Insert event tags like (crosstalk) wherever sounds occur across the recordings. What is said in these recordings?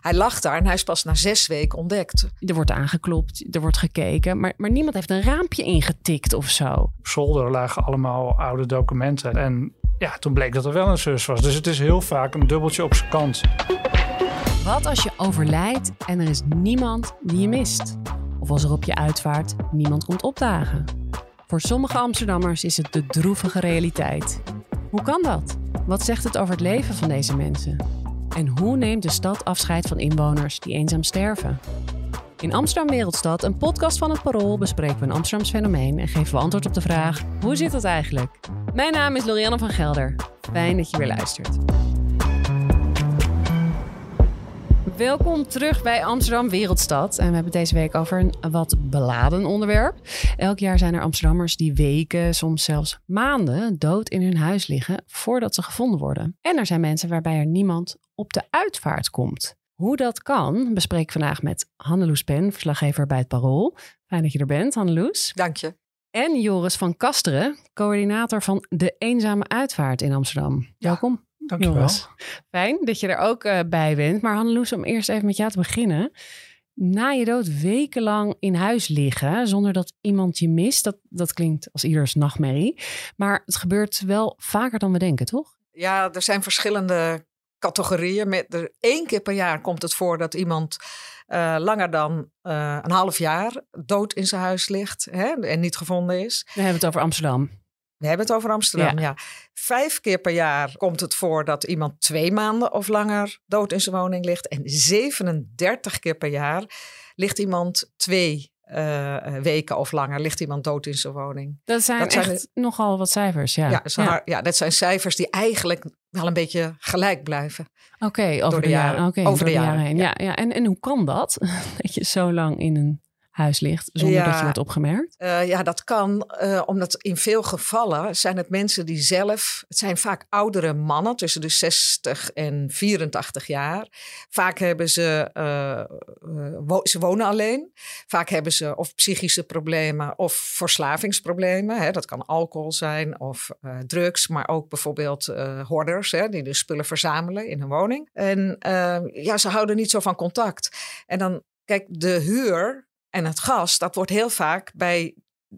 Hij lag daar en hij is pas na zes weken ontdekt. Er wordt aangeklopt, er wordt gekeken, maar, maar niemand heeft een raampje ingetikt of zo. Op zolder lagen allemaal oude documenten. En ja, toen bleek dat er wel een zus was. Dus het is heel vaak een dubbeltje op zijn kant. Wat als je overlijdt en er is niemand die je mist? Of als er op je uitvaart niemand komt opdagen? Voor sommige Amsterdammers is het de droevige realiteit. Hoe kan dat? Wat zegt het over het leven van deze mensen? En hoe neemt de stad afscheid van inwoners die eenzaam sterven? In Amsterdam Wereldstad, een podcast van het Parool, bespreken we een Amsterdams fenomeen en geven we antwoord op de vraag: hoe zit dat eigenlijk? Mijn naam is Lorianne van Gelder. Fijn dat je weer luistert. Welkom terug bij Amsterdam Wereldstad. En we hebben het deze week over een wat beladen onderwerp. Elk jaar zijn er Amsterdammers die weken, soms zelfs maanden dood in hun huis liggen voordat ze gevonden worden. En er zijn mensen waarbij er niemand op de uitvaart komt. Hoe dat kan, bespreek ik vandaag met Hanneloes Pen, verslaggever bij het Parool. Fijn dat je er bent, Hanneloes. Dank je. En Joris van Kasteren, coördinator van de Eenzame Uitvaart in Amsterdam. Welkom. Dankjewel. Fijn dat je er ook uh, bij bent. Maar Hanneloes, om eerst even met jou te beginnen. Na je dood wekenlang in huis liggen zonder dat iemand je mist, dat, dat klinkt als ieders nachtmerrie. Maar het gebeurt wel vaker dan we denken, toch? Ja, er zijn verschillende categorieën. Met er één keer per jaar komt het voor dat iemand uh, langer dan uh, een half jaar dood in zijn huis ligt hè, en niet gevonden is. We hebben het over Amsterdam. We hebben het over Amsterdam, ja. ja. Vijf keer per jaar komt het voor dat iemand twee maanden of langer dood in zijn woning ligt. En 37 keer per jaar ligt iemand twee uh, weken of langer ligt iemand dood in zijn woning. Dat zijn, dat zijn echt nogal wat cijfers, ja. Ja, ja. ja, dat zijn cijfers die eigenlijk wel een beetje gelijk blijven. Oké, okay, over, de jaren, okay, over de jaren heen. Ja. Ja, En, en hoe kan dat? (laughs) dat je zo lang in een huis ligt zonder ja, dat je wordt opgemerkt? Uh, ja, dat kan uh, omdat in veel gevallen zijn het mensen die zelf, het zijn vaak oudere mannen tussen de 60 en 84 jaar. Vaak hebben ze, uh, wo ze wonen alleen. Vaak hebben ze of psychische problemen of verslavingsproblemen. Hè. Dat kan alcohol zijn of drugs, maar ook bijvoorbeeld hoorders hè, die de spullen verzamelen in hun woning. En ja, ze houden niet zo van contact. En dan, kijk, de huur en het gas, dat wordt heel vaak bij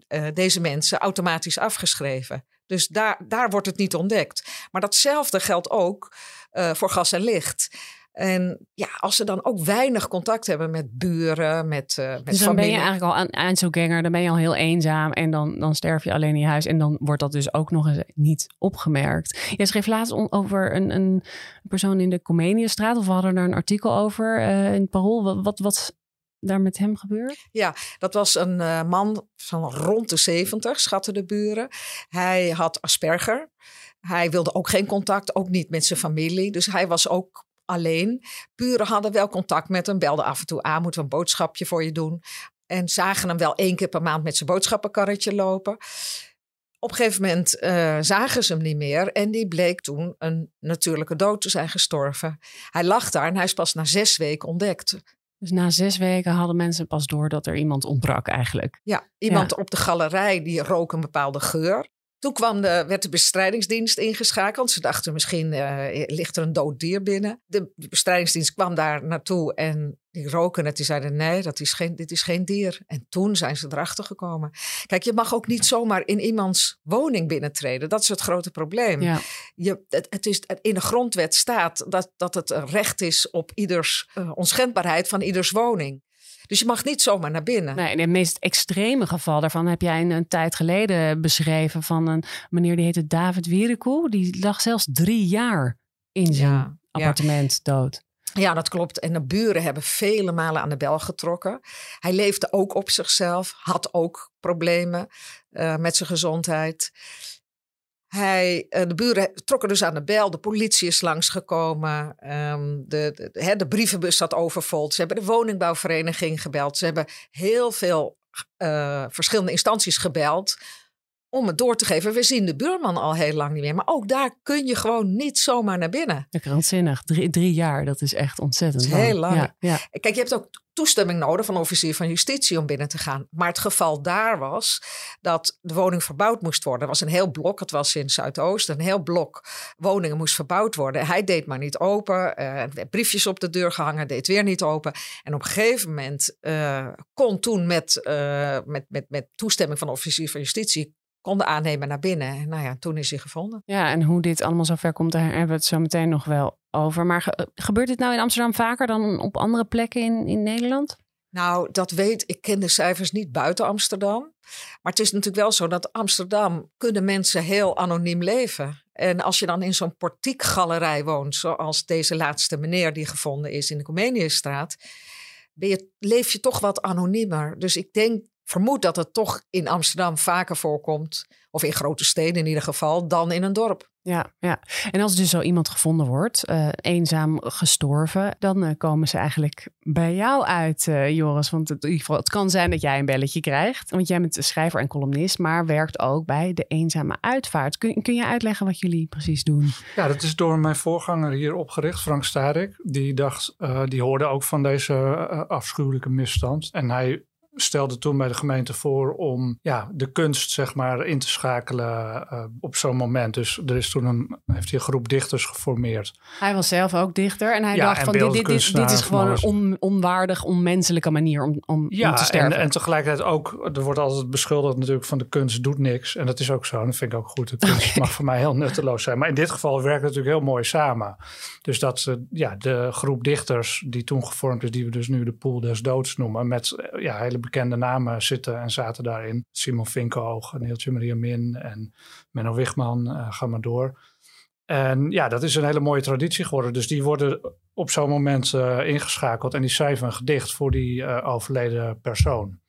uh, deze mensen automatisch afgeschreven. Dus daar, daar wordt het niet ontdekt. Maar datzelfde geldt ook uh, voor gas en licht. En ja, als ze dan ook weinig contact hebben met buren, met, uh, met dus dan familie. ben je eigenlijk al aan Einzelganger, dan ben je al heel eenzaam en dan, dan sterf je alleen in je huis. En dan wordt dat dus ook nog eens niet opgemerkt. Je schreef laatst over een, een persoon in de Comeniastraat, of we hadden daar een artikel over uh, in het Parool. Wat, wat, daar met hem gebeurd? Ja, dat was een uh, man van rond de 70, schatten de buren. Hij had Asperger. Hij wilde ook geen contact, ook niet met zijn familie. Dus hij was ook alleen. Buren hadden wel contact met hem, belden af en toe aan, moeten we een boodschapje voor je doen. En zagen hem wel één keer per maand met zijn boodschappenkarretje lopen. Op een gegeven moment uh, zagen ze hem niet meer en die bleek toen een natuurlijke dood te zijn gestorven. Hij lag daar en hij is pas na zes weken ontdekt. Dus na zes weken hadden mensen pas door dat er iemand ontbrak eigenlijk. Ja, iemand ja. op de galerij die rook een bepaalde geur. Toen kwam de, werd de bestrijdingsdienst ingeschakeld. Ze dachten misschien uh, ligt er een dood dier binnen. De, de bestrijdingsdienst kwam daar naartoe en die roken het. Die zeiden nee, dat is geen, dit is geen dier. En toen zijn ze erachter gekomen. Kijk, je mag ook niet zomaar in iemands woning binnentreden. Dat is het grote probleem. Ja. Je, het, het is, in de grondwet staat dat, dat het een recht is op ieders uh, onschendbaarheid van ieders woning. Dus je mag niet zomaar naar binnen. Nee, in het meest extreme geval daarvan heb jij een, een tijd geleden beschreven van een meneer die heette David Wierenkoe. Die lag zelfs drie jaar in zijn ja, appartement ja. dood. Ja, dat klopt. En de buren hebben vele malen aan de bel getrokken. Hij leefde ook op zichzelf, had ook problemen uh, met zijn gezondheid. Hij, de buren trokken dus aan de bel. De politie is langsgekomen. Um, de, de, de, brievenbus zat overvol. Ze hebben de woningbouwvereniging gebeld. Ze hebben heel veel uh, verschillende instanties gebeld. Om het door te geven. We zien de buurman al heel lang niet meer. Maar ook daar kun je gewoon niet zomaar naar binnen. Ja, krankzinnig. Drie, drie jaar, dat is echt ontzettend Dat is heel lang. Ja, ja. Kijk, je hebt ook toestemming nodig van de officier van justitie om binnen te gaan. Maar het geval daar was dat de woning verbouwd moest worden. Er was een heel blok, het was in Zuidoost, een heel blok woningen moest verbouwd worden. Hij deed maar niet open. werd briefjes op de deur gehangen, deed weer niet open. En op een gegeven moment eh, kon toen met, eh, met, met, met toestemming van de officier van justitie kon de aannemer naar binnen. En nou ja, toen is hij gevonden. Ja, en hoe dit allemaal zover komt, daar hebben we het zo meteen nog wel over. Maar ge- gebeurt dit nou in Amsterdam vaker dan op andere plekken in, in Nederland? Nou, dat weet ik. ken de cijfers niet buiten Amsterdam. Maar het is natuurlijk wel zo dat Amsterdam kunnen mensen heel anoniem leven. En als je dan in zo'n portiekgalerij woont, zoals deze laatste meneer die gevonden is in de Comeniusstraat, ben je, leef je toch wat anoniemer. Dus ik denk, vermoed dat het toch in Amsterdam vaker voorkomt, of in grote steden in ieder geval, dan in een dorp. Ja, ja. En als dus zo iemand gevonden wordt, eh, eenzaam gestorven, dan eh, komen ze eigenlijk bij jou uit, eh, Joris. Want het, in ieder geval, het kan zijn dat jij een belletje krijgt. Want jij bent schrijver en columnist, maar werkt ook bij de eenzame uitvaart. Kun, kun je uitleggen wat jullie precies doen? Ja, dat is door mijn voorganger hier opgericht, Frank Starik. Die dacht, eh, die hoorde ook van deze afschuwelijke misstand. En hij stelde toen bij de gemeente voor om ja, de kunst zeg maar in te schakelen eh, op zo'n moment. Dus er is toen een, heeft hij een groep dichters geformeerd. Hij was zelf ook dichter en hij Ja, dacht en van dit, dit, dit, dit is gewoon een on, onwaardig, onmenselijke manier om, om, te en, sterven. en tegelijkertijd ook, er wordt altijd beschuldigd natuurlijk van de kunst doet niks. En dat is ook zo, en dat vind ik ook goed. De kunst (laughs) mag voor mij heel nutteloos zijn. Maar in dit geval werkt het natuurlijk heel mooi samen. Dus dat eh, ja, de groep dichters die toen gevormd is, die we dus nu de Pool des Doods noemen, met eh, ja, hele bekende namen zitten en zaten daarin. Simon Vinkoog, Neeltje Maria Min en Menno Wigman, eh, ga maar door. En ja, dat is een hele mooie traditie geworden. Dus die worden op zo'n moment eh, ingeschakeld en die schrijven gedicht voor die eh, overleden persoon.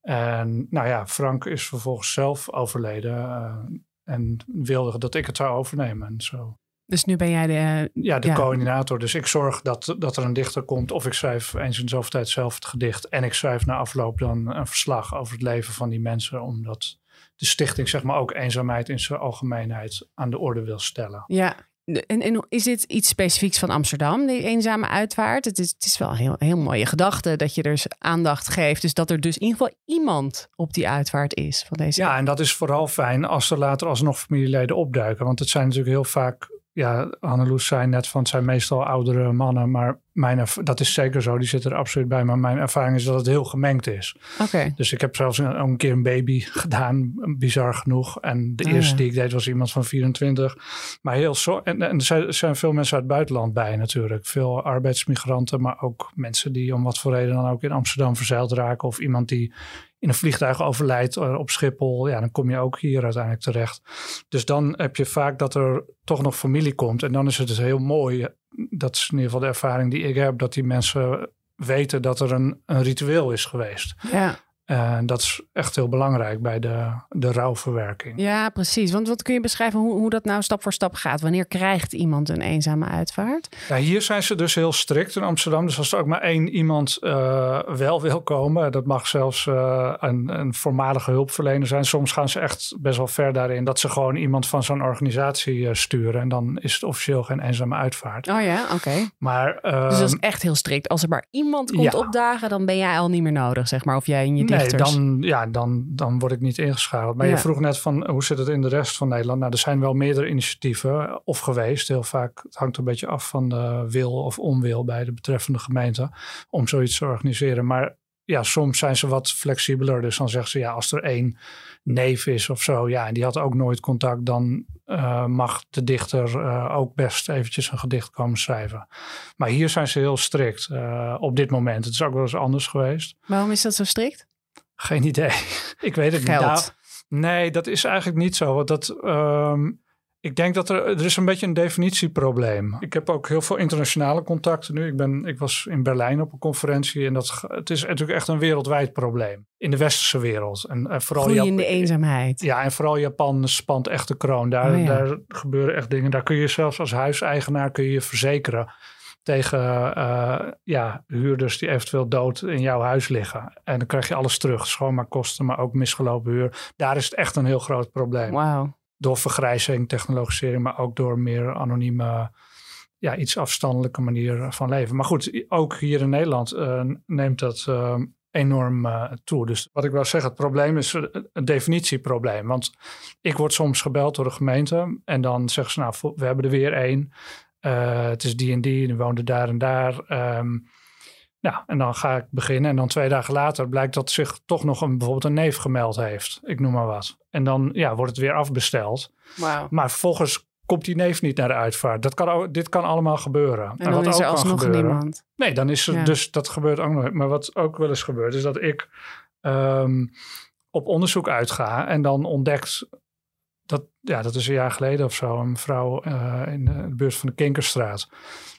En nou ja, Frank is vervolgens zelf overleden en wilde dat ik het zou overnemen. En zo. Dus nu ben jij de... Ja, de Ja. coördinator. Dus ik zorg dat, dat er een dichter komt. Of ik schrijf eens in de zoveel tijd zelf het gedicht. En ik schrijf na afloop dan een verslag over het leven van die mensen. Omdat de stichting zeg maar ook eenzaamheid in zijn algemeenheid aan de orde wil stellen. Ja, en, en is dit iets specifieks van Amsterdam, die eenzame uitvaart? Het is, het is wel een heel, heel mooie gedachte dat je er aandacht geeft. Dus dat er dus in ieder geval iemand op die uitvaart is van deze. Ja, en dat is vooral fijn als er later alsnog familieleden opduiken. Want het zijn natuurlijk heel vaak, ja, Anneloes zei net van het zijn meestal oudere mannen. Maar mijn, dat is zeker zo, die zitten er absoluut bij. Maar mijn ervaring is dat het heel gemengd is. Oké. Dus ik heb zelfs een, een keer een baby (laughs) gedaan, bizar genoeg. En de Oh, eerste ja. die ik deed was iemand van 24. Maar heel zo. En, en er zijn veel mensen uit het buitenland bij natuurlijk. Veel arbeidsmigranten, maar ook mensen die om wat voor reden dan ook in Amsterdam verzeild raken. Of iemand die in een vliegtuig overlijdt eh, op Schiphol. Ja, dan kom je ook hier uiteindelijk terecht. Dus dan heb je vaak dat er toch nog familie komt. En dan is het dus heel mooi. Dat is in ieder geval de ervaring die ik heb. Dat die mensen weten dat er een, een ritueel is geweest. Ja. En dat is echt heel belangrijk bij de, de rouwverwerking. ja, precies. Want wat kun je beschrijven hoe, hoe dat nou stap voor stap gaat? Wanneer krijgt iemand een eenzame uitvaart? Ja, hier zijn ze dus heel strikt in Amsterdam. Dus als er ook maar één iemand eh, wel wil komen, dat mag zelfs eh, een, een voormalige hulpverlener zijn. Soms gaan ze echt best wel ver daarin dat ze gewoon iemand van zo'n organisatie eh, sturen. En dan is het officieel geen eenzame uitvaart. Oh ja, oké. Maar Dus dat is ehm, echt heel strikt. Als er maar iemand komt ja. opdagen, dan ben jij al niet meer nodig, zeg maar. Of jij en je Nee, dan, ja, dan, dan word ik niet ingeschakeld. Maar Ja. je vroeg net van hoe zit het in de rest van Nederland? Nou, er zijn wel meerdere initiatieven of geweest. Heel vaak, het hangt een beetje af van de wil of onwil bij de betreffende gemeente om zoiets te organiseren. Maar ja, soms zijn ze wat flexibeler. Dus dan zeggen ze ja, als er één neef is of zo, ja, en die had ook nooit contact, dan eh, mag de dichter eh, ook best eventjes een gedicht komen schrijven. Maar hier zijn ze heel strikt eh, op dit moment. Het is ook wel eens anders geweest. Waarom is dat zo strikt? Geen idee. (laughs) ik weet het Geld. niet. Nou, nee, dat is eigenlijk niet zo. Want Dat, ehm, ik denk dat er, er is een beetje een definitieprobleem. Ik heb ook heel veel internationale contacten nu. Ik, ben, ik was in Berlijn op een conferentie. En dat, het is natuurlijk echt een wereldwijd probleem. In de westerse wereld. En, vooral Groeiende Jap- eenzaamheid. ja, en vooral Japan spant echt de kroon. Daar, Oh ja. daar gebeuren echt dingen. Daar kun je zelfs als huiseigenaar kun je je verzekeren. Tegen uh, ja, huurders die eventueel dood in jouw huis liggen. En dan krijg je alles terug, schoonmaakkosten, maar ook misgelopen huur. Daar is het echt een heel groot probleem. Door vergrijzing, technologisering, maar ook door meer anonieme, ja, iets afstandelijke manier van leven. Maar goed, ook hier in Nederland uh, neemt dat uh, enorm toe. Dus wat ik wil zeggen, het probleem is een definitieprobleem. Want ik word soms gebeld door de gemeente en dan zeggen ze, nou, we hebben er weer één. Uh, het is die en die, die woonde daar en daar. Um, nou, en dan ga ik beginnen. En dan twee dagen later blijkt dat zich toch nog een, bijvoorbeeld een neef gemeld heeft. Ik noem maar wat. En dan ja, wordt het weer afbesteld. Wow. Maar vervolgens komt die neef niet naar de uitvaart. Dat kan, dit kan allemaal gebeuren. En, wat is er alsnog niemand. Nee, dan is er ja. dus dat gebeurt ook nog. Maar wat ook wel eens gebeurt, is dat ik um, op onderzoek uitga en dan ontdekt dat, ja, dat is een jaar geleden of zo, een mevrouw uh, in de buurt van de Kinkerstraat.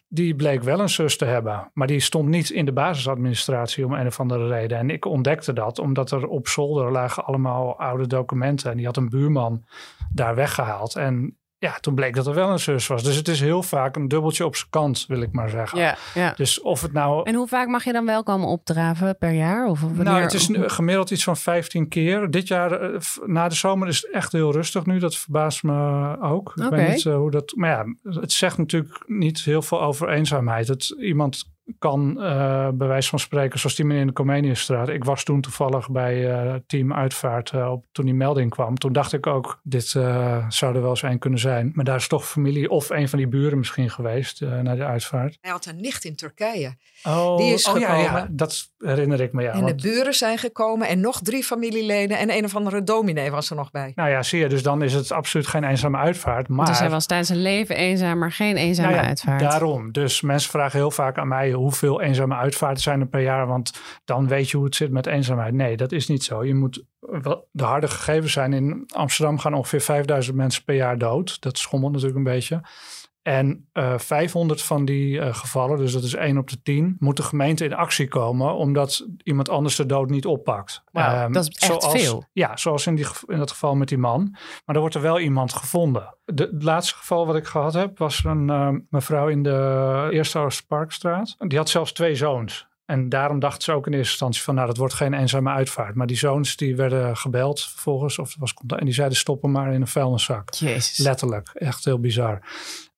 Die bleek wel een zus te hebben, maar die stond niet in de basisadministratie om een of andere reden. En ik ontdekte dat omdat er op zolder lagen allemaal oude documenten. En die had een buurman daar weggehaald. En ja, toen bleek dat er wel een zus was. Dus het is heel vaak een dubbeltje op zijn kant, wil ik maar zeggen. Ja, ja. Dus of het nou... En hoe vaak mag je dan wel komen opdraven per jaar? Of wanneer... Nou, het is gemiddeld iets van 15 keer. Dit jaar, na de zomer, is het echt heel rustig nu. Dat verbaast me ook. Ik okay. weet niet uh, hoe dat... Maar ja, het zegt natuurlijk niet heel veel over eenzaamheid. Het, iemand kan uh, bij wijze van spreken, zoals die meneer in de Comeniusstraat. Ik was toen toevallig bij uh, team Uitvaart uh, op, toen die melding kwam. Toen dacht ik ook, dit zou er wel eens een kunnen zijn. Maar daar is toch familie of een van die buren misschien geweest naar de uitvaart. Hij had een nicht in Turkije. Oh, die is oh, gekomen. Ja, ja, dat herinner ik me. Ja, en want... de buren zijn gekomen en nog drie familieleden en een of andere dominee was er nog bij. Nou ja, zie je, dus dan is het absoluut geen eenzame uitvaart. Maar... Dus hij was tijdens zijn leven eenzaam, maar geen eenzame nou ja, uitvaart. Daarom. Dus mensen vragen heel vaak aan mij hoeveel eenzame uitvaarten zijn er per jaar, want dan weet je hoe het zit met eenzaamheid. Nee, dat is niet zo. Je moet, de harde gegevens zijn in Amsterdam gaan ongeveer 5000 mensen per jaar dood. Dat schommelt natuurlijk een beetje. En uh, 500 van die uh, gevallen, dus dat is 1 op de 10, moet de gemeente in actie komen omdat iemand anders de dood niet oppakt. Wow, um, dat is echt zoals, veel. Ja, zoals in, die, in dat geval met die man. Maar er wordt er wel iemand gevonden. De, het laatste geval wat ik gehad heb was een uh, mevrouw in de Eerste Parkstraat. Die had zelfs twee zoons. En daarom dachten ze ook in eerste instantie van, nou, dat wordt geen eenzame uitvaart. Maar die zoons die werden gebeld vervolgens, of was en die zeiden stoppen maar in een vuilniszak. Jezus. Letterlijk, echt heel bizar.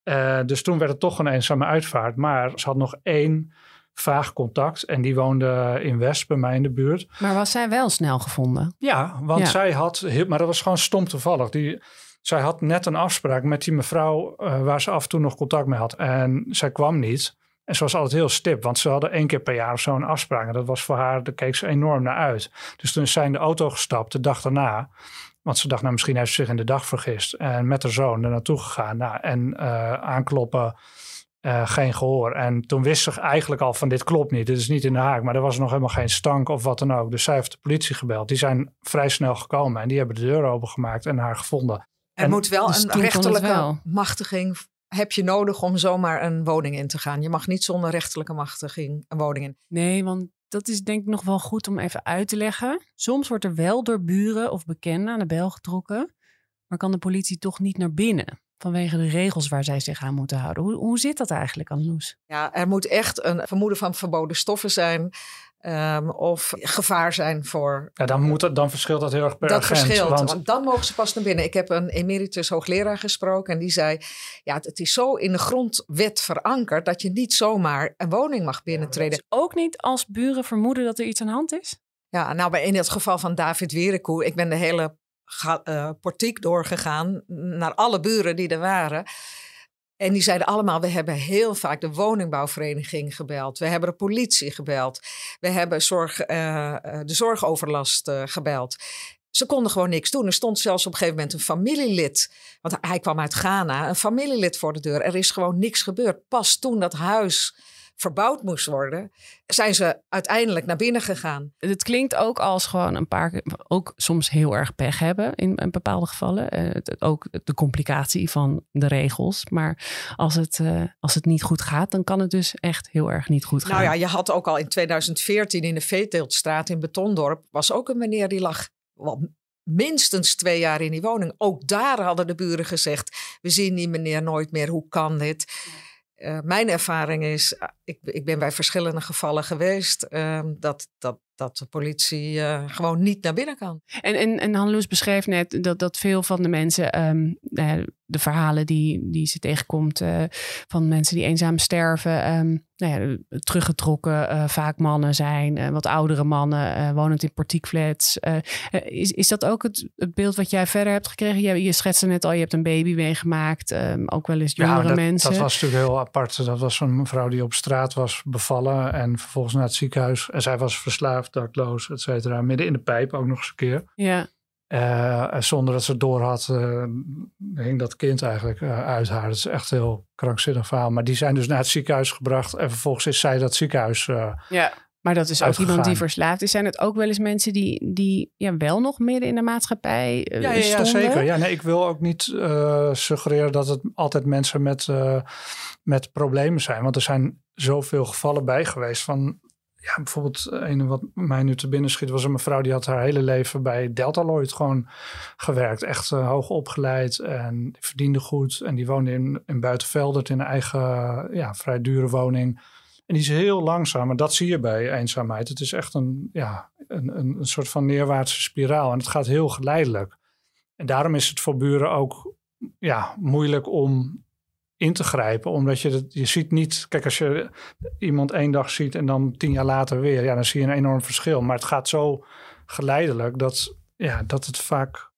Uh, dus toen werd het toch een eenzame uitvaart. Maar ze had nog één vaag contact. En die woonde in West, bij mij in de buurt. Maar was zij wel snel gevonden? Ja, want ja. zij had... Maar dat was gewoon stom toevallig. Die, zij had net een afspraak met die mevrouw... Uh, waar ze af en toe nog contact mee had. En zij kwam niet. En ze was altijd heel stip, want ze hadden één keer per jaar of zo een afspraak. En dat was voor haar, daar keek ze enorm naar uit. Dus toen is zij in de auto gestapt, de dag daarna. Want ze dacht, nou, misschien heeft ze zich in de dag vergist. En met haar zoon er naartoe gegaan. Nou, en uh, aankloppen, uh, geen gehoor. En toen wist ze eigenlijk al van, dit klopt niet. Dit is niet in de haak. Maar er was nog helemaal geen stank of wat dan ook. Dus zij heeft de politie gebeld. Die zijn vrij snel gekomen. En die hebben de deur opengemaakt en haar gevonden. Er en, moet wel dus een rechterlijke wel. machtiging heb je nodig om zomaar een woning in te gaan. Je mag niet zonder rechterlijke machtiging een woning in. Nee, want dat is denk ik nog wel goed om even uit te leggen. Soms wordt er wel door buren of bekenden aan de bel getrokken, maar kan de politie toch niet naar binnen vanwege de regels waar zij zich aan moeten houden. Hoe, hoe zit dat eigenlijk, Anloes? Ja, er moet echt een vermoeden van verboden stoffen zijn. Um, of gevaar zijn voor. Ja, dan, moet het, dan verschilt dat heel erg per dat agent. verschilt, want... want... dan mogen ze pas naar binnen. Ik heb een emeritus hoogleraar gesproken en die zei: Ja, het is zo in de grondwet verankerd dat je niet zomaar een woning mag binnentreden. Ja, ook niet als buren vermoeden dat er iets aan de hand is? Ja, nou, in het geval van David Wierenkoe, ik ben de hele uh, portiek doorgegaan naar alle buren die er waren. En die zeiden allemaal, we hebben heel vaak de woningbouwvereniging gebeld. We hebben de politie gebeld. We hebben zorg, uh, de zorgoverlast uh, gebeld. Ze konden gewoon niks doen. Er stond zelfs op een gegeven moment een familielid. Want hij kwam uit Ghana. Een familielid voor de deur. Er is gewoon niks gebeurd. Pas toen dat huis verbouwd moest worden, zijn ze uiteindelijk naar binnen gegaan. Het klinkt ook als gewoon een paar, ook soms heel erg pech hebben in, in bepaalde gevallen. Uh, het, ook de complicatie van de regels. Maar als het, uh, als het niet goed gaat, dan kan het dus echt heel erg niet goed gaan. Nou ja, je had ook al in 2014 in de Veeteeltstraat in Betondorp, was ook een meneer die lag wel minstens twee jaar in die woning. Ook daar hadden de buren gezegd, we zien die meneer nooit meer, hoe kan dit? Uh, mijn ervaring is, ik, ik ben bij verschillende gevallen geweest, uh, dat, dat, dat de politie uh, gewoon niet naar binnen kan. En, en, en Hanloes beschreef net dat, dat veel van de mensen, um, de verhalen die, die ze tegenkomt uh, van mensen die eenzaam sterven, um, nou ja, teruggetrokken, uh, vaak mannen zijn, wat oudere mannen, wonend in portiekflats. is, is dat ook het, het, beeld wat jij verder hebt gekregen? Je, je schetste net al, je hebt een baby meegemaakt, um, ook wel eens jongere ja, dat, mensen. Dat was natuurlijk heel apart. Dat was een mevrouw die op straat was bevallen en vervolgens naar het ziekenhuis. En zij was verslaafd, dakloos, et cetera. Midden in de pijp ook nog eens een keer. Ja. Uh, zonder dat ze het door had, uh, hing dat kind eigenlijk uh, uit haar. Dat is echt een heel krankzinnig verhaal. Maar die zijn dus naar het ziekenhuis gebracht. En vervolgens is zij dat ziekenhuis. ja, maar dat is ook iemand die verslaafd is. Zijn het ook wel eens mensen die, die ja, wel nog midden in de maatschappij ja, ja, ja, zeker. Ja, nee, ik wil ook niet suggereren dat het altijd mensen met, met problemen zijn. Want er zijn zoveel gevallen bij geweest van ja, bijvoorbeeld een wat mij nu te binnen schiet was een mevrouw die had haar hele leven bij Deltaloid gewoon gewerkt. Echt uh, hoog opgeleid en verdiende goed. En die woonde in, in Buitenveldert in een eigen ja, vrij dure woning. En die is heel langzaam, en dat zie je bij eenzaamheid. Het is echt een, ja, een, een, een soort van neerwaartse spiraal en het gaat heel geleidelijk. En daarom is het voor buren ook ja, moeilijk om in te grijpen. Omdat je het, je ziet niet, kijk, als je iemand één dag ziet en dan tien jaar later weer, ja, dan zie je een enorm verschil. Maar het gaat zo geleidelijk dat, ja, dat het vaak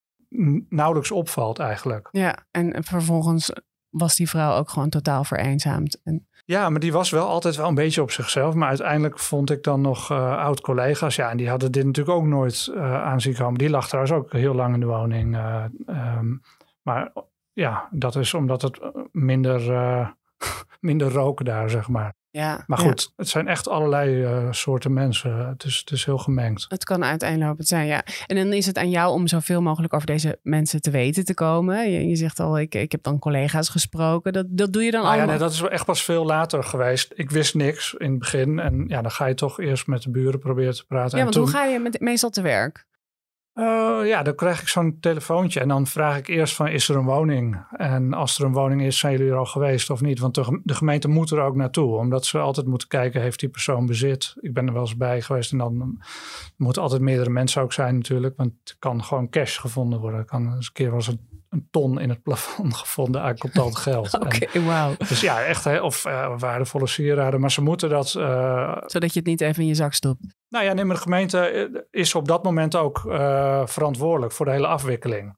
nauwelijks opvalt eigenlijk. Ja, en vervolgens was die vrouw ook gewoon totaal vereenzaamd. En... Ja, maar die was wel altijd wel een beetje op zichzelf. Maar uiteindelijk vond ik dan nog uh, oud-collega's. Ja, en die hadden dit natuurlijk ook nooit uh, aan zien komen. Die lag trouwens ook heel lang in de woning. Uh, um, maar ja, dat is omdat het eh, minder, uh, (laughs) minder roken daar, zeg maar. Ja, maar goed, het zijn echt allerlei uh, soorten mensen. Het is, het is heel gemengd. Het kan uiteenlopend zijn, ja. En dan is het aan jou om zoveel mogelijk over deze mensen te weten te komen. Je, je zegt al, ik, ik heb dan collega's gesproken. Dat, dat doe je dan nou allemaal? Ja, nee, dat is echt pas veel later geweest. Ik wist niks in het begin. En ja, dan ga je toch eerst met de buren proberen te praten. Ja, want hoe ga je met, meestal te werk? Uh, ja, dan krijg ik zo'n telefoontje en dan vraag ik eerst van is er een woning? En als er een woning is, zijn jullie er al geweest of niet? Want de, gemeente moet er ook naartoe, omdat ze altijd moeten kijken, heeft die persoon bezit? Ik ben er wel eens bij geweest en dan moeten altijd meerdere mensen ook zijn natuurlijk, want het kan gewoon cash gevonden worden. kan eens een keer was een, een ton in het plafond (laughs) gevonden aan contant geld. Oké, okay, wauw. Dus ja, echt, of uh, waardevolle sieraden, maar ze moeten dat... Uh, Zodat je het niet even in je zak stopt. Nou ja, nee, maar de gemeente is op dat moment ook verantwoordelijk voor de hele afwikkeling.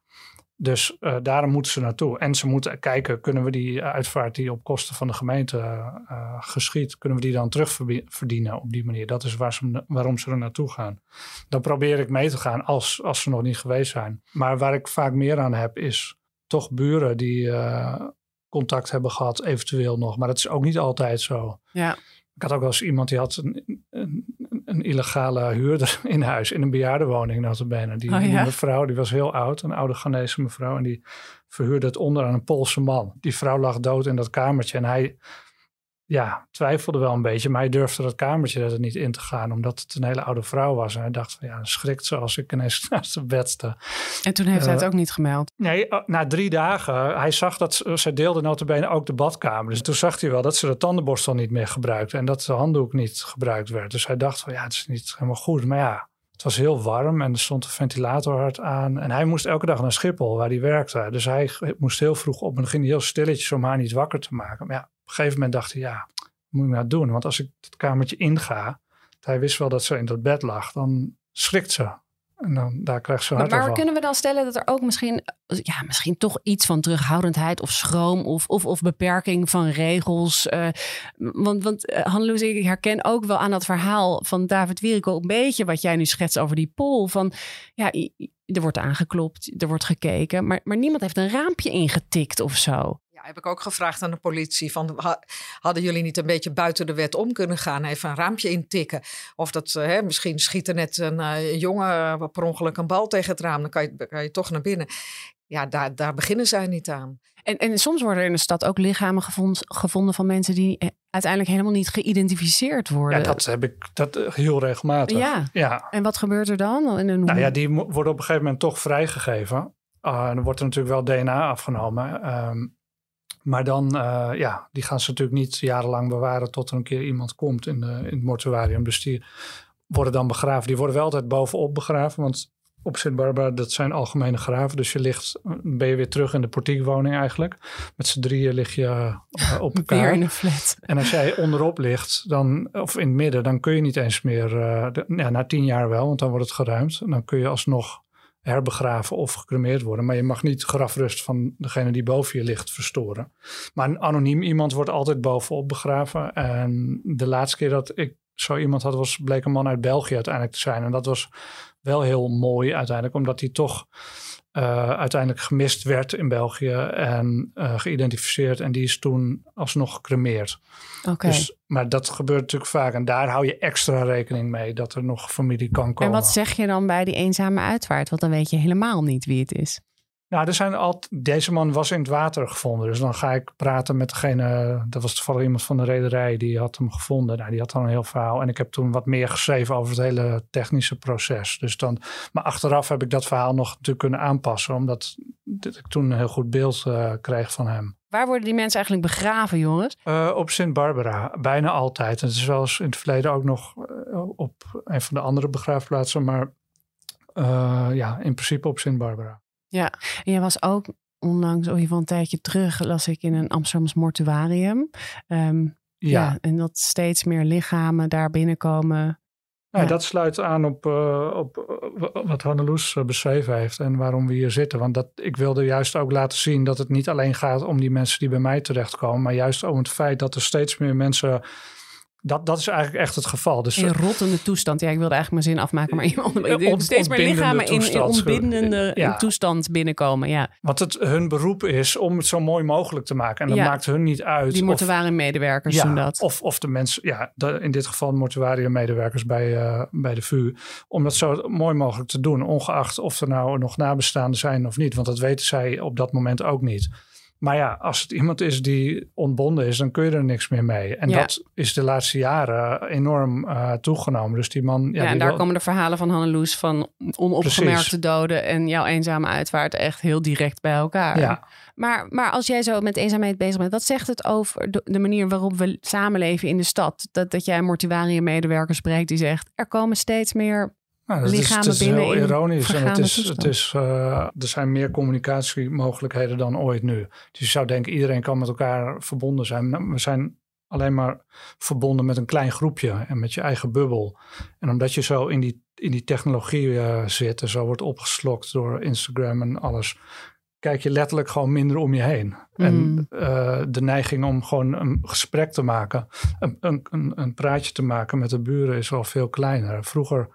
Dus uh, daarom moeten ze naartoe. En ze moeten kijken, kunnen we die uitvaart die op kosten van de gemeente uh, geschiet, kunnen we die dan terugverdienen op die manier? Dat is waar ze, waarom ze er naartoe gaan. Dan probeer ik mee te gaan als, als ze nog niet geweest zijn. Maar waar ik vaak meer aan heb, is toch buren die contact hebben gehad, eventueel nog. Maar dat is ook niet altijd zo. Ja. Ik had ook wel eens iemand die had een, een, illegale huurder (laughs) in huis, in een bejaardenwoning notabene. Die, oh, ja? die mevrouw, die was heel oud, een oude Ghanese mevrouw. En die verhuurde het onder aan een Poolse man. Die vrouw lag dood in dat kamertje en hij ja, twijfelde wel een beetje, maar hij durfde dat kamertje er niet in te gaan, omdat het een hele oude vrouw was. En hij dacht van ja, schrikt ze als ik ineens (laughs) naast de bed sta. En toen heeft uh, hij het ook niet gemeld? Nee, na drie dagen, hij zag dat ze, ze deelde notabene ook de badkamer. Dus toen zag hij wel dat ze de tandenborstel niet meer gebruikte en dat de handdoek niet gebruikt werd. Dus hij dacht van ja, het is niet helemaal goed. Maar ja, het was heel warm en er stond een ventilator hard aan. En hij moest elke dag naar Schiphol, waar hij werkte. Dus hij moest heel vroeg op en ging heel stilletjes om haar niet wakker te maken. Maar ja, een gegeven moment dacht hij, ja, moet ik nou doen? Want als ik het kamertje inga, hij wist wel dat ze in dat bed lag, dan schrikt ze. En dan, daar krijgt ze Maar, maar kunnen we dan stellen dat er ook misschien, ja, misschien toch iets van terughoudendheid of schroom of, of, of beperking van regels? Uh, want want uh, Hanneloes, ik herken ook wel aan dat verhaal van David Wieriko een beetje wat jij nu schetst over die pool. Van ja, er wordt aangeklopt, er wordt gekeken, maar, maar niemand heeft een raampje ingetikt of zo heb ik ook gevraagd aan de politie. Van, hadden jullie niet een beetje buiten de wet om kunnen gaan? Even een raampje intikken. Of dat, uh, hè, misschien schiet er net een uh, jongen uh, per ongeluk een bal tegen het raam. Dan kan je, kan je toch naar binnen. Ja, daar, daar beginnen zij niet aan. En, en soms worden er in de stad ook lichamen gevonden, gevonden van mensen die uiteindelijk helemaal niet geïdentificeerd worden. Ja, dat heb ik dat heel regelmatig. Ja. ja. En wat gebeurt er dan? En, nou ja, die worden op een gegeven moment toch vrijgegeven. Uh, dan wordt er natuurlijk wel DNA afgenomen. Um, Maar dan, uh, ja, die gaan ze natuurlijk niet jarenlang bewaren tot er een keer iemand komt in, de, in het mortuarium. Dus die worden dan begraven. Die worden wel altijd bovenop begraven, want op Sint-Barbara, dat zijn algemene graven. Dus je ligt, ben je weer terug in de portiekwoning eigenlijk. Met z'n drieën lig je uh, op (laughs) elkaar. Weer in een flat. En als jij onderop ligt, dan, of in het midden, dan kun je niet eens meer, uh, de, ja, na tien jaar wel, want dan wordt het geruimd. En dan kun je alsnog herbegraven of gecremeerd worden. Maar je mag niet grafrust van degene die boven je ligt verstoren. Maar een anoniem iemand wordt altijd bovenop begraven. En de laatste keer dat ik zo iemand had, was, bleek een man uit België uiteindelijk te zijn. En dat was wel heel mooi uiteindelijk, omdat hij toch uh, uiteindelijk gemist werd in België en uh, geïdentificeerd. En die is toen alsnog gecremeerd. Okay. Dus, maar dat gebeurt natuurlijk vaak. En daar hou je extra rekening mee dat er nog familie kan komen. En wat zeg je dan bij die eenzame uitvaart? Want dan weet je helemaal niet wie het is. Nou, er zijn al, deze man was in het water gevonden. Dus dan ga ik praten met degene. Dat was toevallig iemand van de rederij die had hem gevonden. Nou, die had dan een heel verhaal. En ik heb toen wat meer geschreven over het hele technische proces. Dus dan, maar achteraf heb ik dat verhaal nog natuurlijk kunnen aanpassen. Omdat ik toen een heel goed beeld uh, kreeg van hem. Waar worden die mensen eigenlijk begraven, jongens? Uh, op Sint Barbara, bijna altijd. En het is wel eens in het verleden ook nog uh, op een van de andere begraafplaatsen. Maar ja, in principe op Sint Barbara. Ja, en jij was ook onlangs, of een tijdje terug, las ik in een Amsterdams mortuarium. Um, ja. ja. En dat steeds meer lichamen daar binnenkomen. Ja. Dat sluit aan op, uh, op uh, wat Hanneloes uh, beschreven heeft en waarom we hier zitten. Want dat, ik wilde juist ook laten zien dat het niet alleen gaat om die mensen die bij mij terechtkomen, maar juist om het feit dat er steeds meer mensen dat, dat is eigenlijk echt het geval. Dus, in rottende toestand. Ja, ik wilde eigenlijk mijn zin afmaken, maar iemand steeds meer lichamen in, in ontbindende ja. toestand binnenkomen. Ja. Want het hun beroep is om het zo mooi mogelijk te maken. En dat ja. maakt hun niet uit. Die mortuarium-medewerkers ja, doen dat. Of, of de mensen, ja, de, in dit geval mortuarium-medewerkers bij, uh, bij de VU. Om dat zo mooi mogelijk te doen, ongeacht of er nou nog nabestaanden zijn of niet. Want dat weten zij op dat moment ook niet. Maar ja, als het iemand is die ontbonden is, dan kun je er niks meer mee. En ja. dat is de laatste jaren enorm uh, toegenomen. Dus die man. Ja, ja en daar komen de verhalen van Hanneloes van onopgemerkte doden en jouw eenzame uitvaart echt heel direct bij elkaar. Ja. Maar, maar als jij zo met eenzaamheid bezig bent, wat zegt het over de, de manier waarop we samenleven in de stad? Dat, dat jij een mortuarium-medewerker spreekt die zegt: er komen steeds meer nou, dat is, het is heel ironisch. En het is, het is, uh, er zijn meer communicatiemogelijkheden dan ooit nu. Dus je zou denken, iedereen kan met elkaar verbonden zijn. Nou, we zijn alleen maar verbonden met een klein groepje en met je eigen bubbel. En omdat je zo in die, in die technologie uh, zit en zo wordt opgeslokt door Instagram en alles, kijk je letterlijk gewoon minder om je heen. Mm. En uh, de neiging om gewoon een gesprek te maken, een, een, een praatje te maken met de buren is al veel kleiner. Vroeger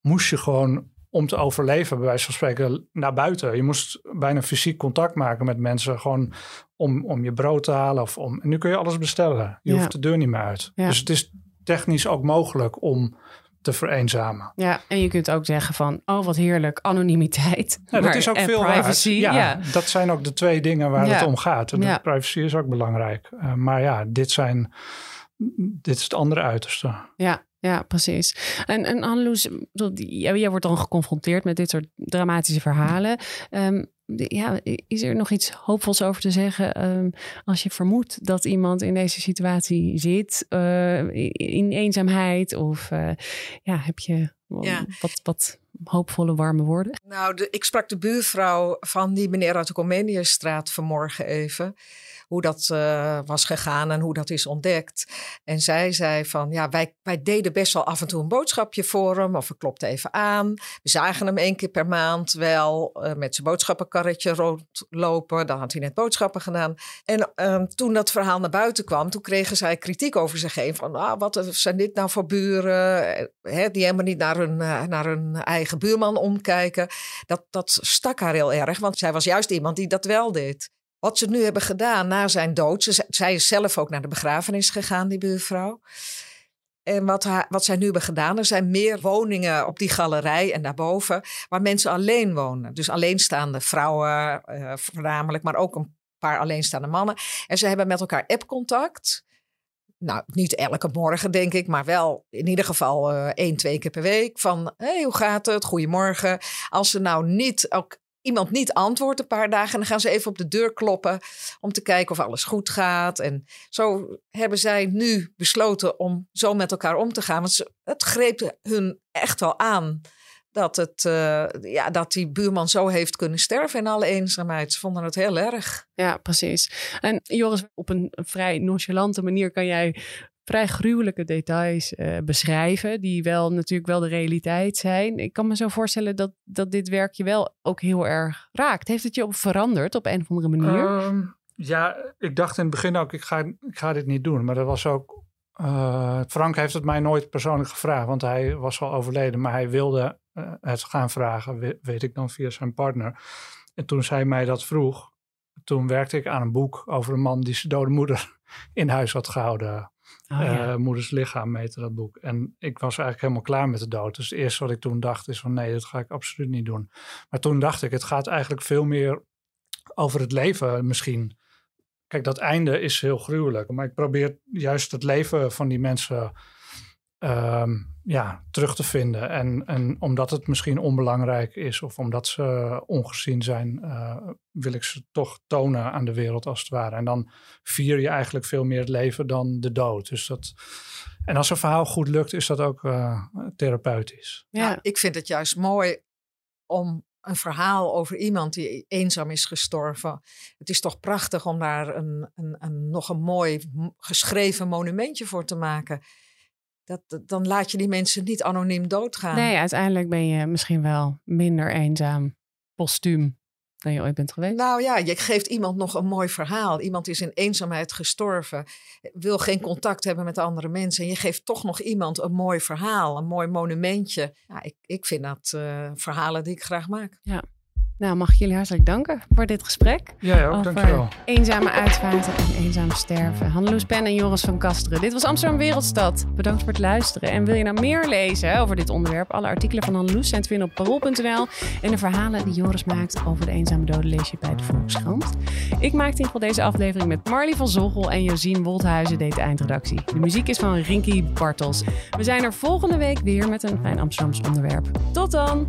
moest je gewoon om te overleven, bij wijze van spreken, naar buiten. Je moest bijna fysiek contact maken met mensen, gewoon om, om je brood te halen. Of om, en nu kun je alles bestellen. Je hoeft de deur niet meer uit. Dus het is technisch ook mogelijk om te vereenzamen. Ja, en je kunt ook zeggen van, oh wat heerlijk, anonimiteit. Ja, dat is ook veel privacy. Ja, ja, dat zijn ook de twee dingen waar het om gaat. En privacy is ook belangrijk. Uh, maar ja, dit zijn, dit is het andere uiterste. Ja, ja, precies. En, en Anneloes, jij wordt dan geconfronteerd met dit soort dramatische verhalen. Um, ja, is er nog iets hoopvols over te zeggen um, als je vermoedt dat iemand in deze situatie zit, uh, in eenzaamheid? Of uh, ja, heb je ja. wat, wat hoopvolle, warme woorden? Nou, de, ik sprak de buurvrouw van die meneer uit de Comeniusstraat vanmorgen even hoe dat uh, was gegaan en hoe dat is ontdekt. En zij zei van, ja, wij, wij deden best wel af en toe een boodschapje voor hem. Of we klopten even aan. We zagen hem één keer per maand wel uh, met zijn boodschappenkarretje rondlopen. Dan had hij net boodschappen gedaan. En uh, toen dat verhaal naar buiten kwam, toen kregen zij kritiek over zich heen. Van, ah, wat zijn dit nou voor buren? Eh, hè, die helemaal niet naar hun, naar hun eigen buurman omkijken. Dat, dat stak haar heel erg, want zij was juist iemand die dat wel deed. Wat ze nu hebben gedaan na zijn dood. Ze, zij is zelf ook naar de begrafenis gegaan, die buurvrouw. En wat, wat zij nu hebben gedaan, er zijn meer woningen op die galerij en daarboven, waar mensen alleen wonen. Dus alleenstaande vrouwen, uh, voornamelijk, maar ook een paar alleenstaande mannen. En ze hebben met elkaar appcontact. Nou, niet elke morgen, denk ik, maar wel in ieder geval uh, één, twee keer per week. Van hey, hoe gaat het? Goedemorgen. Als ze nou niet ook iemand niet antwoordt een paar dagen. En dan gaan ze even op de deur kloppen om te kijken of alles goed gaat. En zo hebben zij nu besloten om zo met elkaar om te gaan. Want ze, het greep hun echt wel aan dat, het, uh, ja, dat die buurman zo heeft kunnen sterven in alle eenzaamheid. Ze vonden het heel erg. Ja, precies. En Joris, op een vrij nonchalante manier kan jij vrij gruwelijke details uh, beschrijven, die wel natuurlijk wel de realiteit zijn. Ik kan me zo voorstellen dat, dat dit werk je wel ook heel erg raakt. Heeft het je op veranderd op een of andere manier? Um, ja, ik dacht in het begin ook, ik ga, ik ga dit niet doen. Maar dat was ook. Uh, Frank heeft het mij nooit persoonlijk gevraagd, want hij was al overleden. Maar hij wilde uh, het gaan vragen, weet ik dan via zijn partner. En toen zij mij dat vroeg, toen werkte ik aan een boek over een man die zijn dode moeder (laughs) in huis had gehouden. Ja. uh, moeders lichaam heette dat boek. En ik was eigenlijk helemaal klaar met de dood. Dus het eerste wat ik toen dacht is van nee, dat ga ik absoluut niet doen. Maar toen dacht ik, het gaat eigenlijk veel meer over het leven misschien. Kijk, dat einde is heel gruwelijk. Maar ik probeer juist het leven van die mensen Ehm, ja, terug te vinden. En, en omdat het misschien onbelangrijk is of omdat ze ongezien zijn, uh, wil ik ze toch tonen aan de wereld als het ware. En dan vier je eigenlijk veel meer het leven dan de dood. Dus dat, en als een verhaal goed lukt, is dat ook uh, therapeutisch. Ja. ik vind het juist mooi om een verhaal over iemand die eenzaam is gestorven. Het is toch prachtig om daar een, een, een nog een mooi geschreven monumentje voor te maken dat, dan laat je die mensen niet anoniem doodgaan. Nee, uiteindelijk ben je misschien wel minder eenzaam, postuum, dan je ooit bent geweest. Nou ja, je geeft iemand nog een mooi verhaal. Iemand is in eenzaamheid gestorven, wil geen contact hebben met andere mensen. En je geeft toch nog iemand een mooi verhaal, een mooi monumentje. Ja, ik, ik vind dat uh, verhalen die ik graag maak. Ja. Nou, mag ik jullie hartelijk danken voor dit gesprek. Ja, ook, dankjewel. Eenzame uitvaarten en eenzaam sterven. Hanneloes Pen en Joris van Kasteren. Dit was Amsterdam Wereldstad. Bedankt voor het luisteren. En wil je nou meer lezen over dit onderwerp? Alle artikelen van Hanneloes zijn te vinden op parool.nl. En de verhalen die Joris maakt over de eenzame doden lees je bij de Volkskrant. Ik maakte in ieder geval deze aflevering met Marley van Zoggel en Josien Wolthuizen deed de eindredactie. De muziek is van Rinky Bartels. We zijn er volgende week weer met een fijn Amsterdams onderwerp. Tot dan!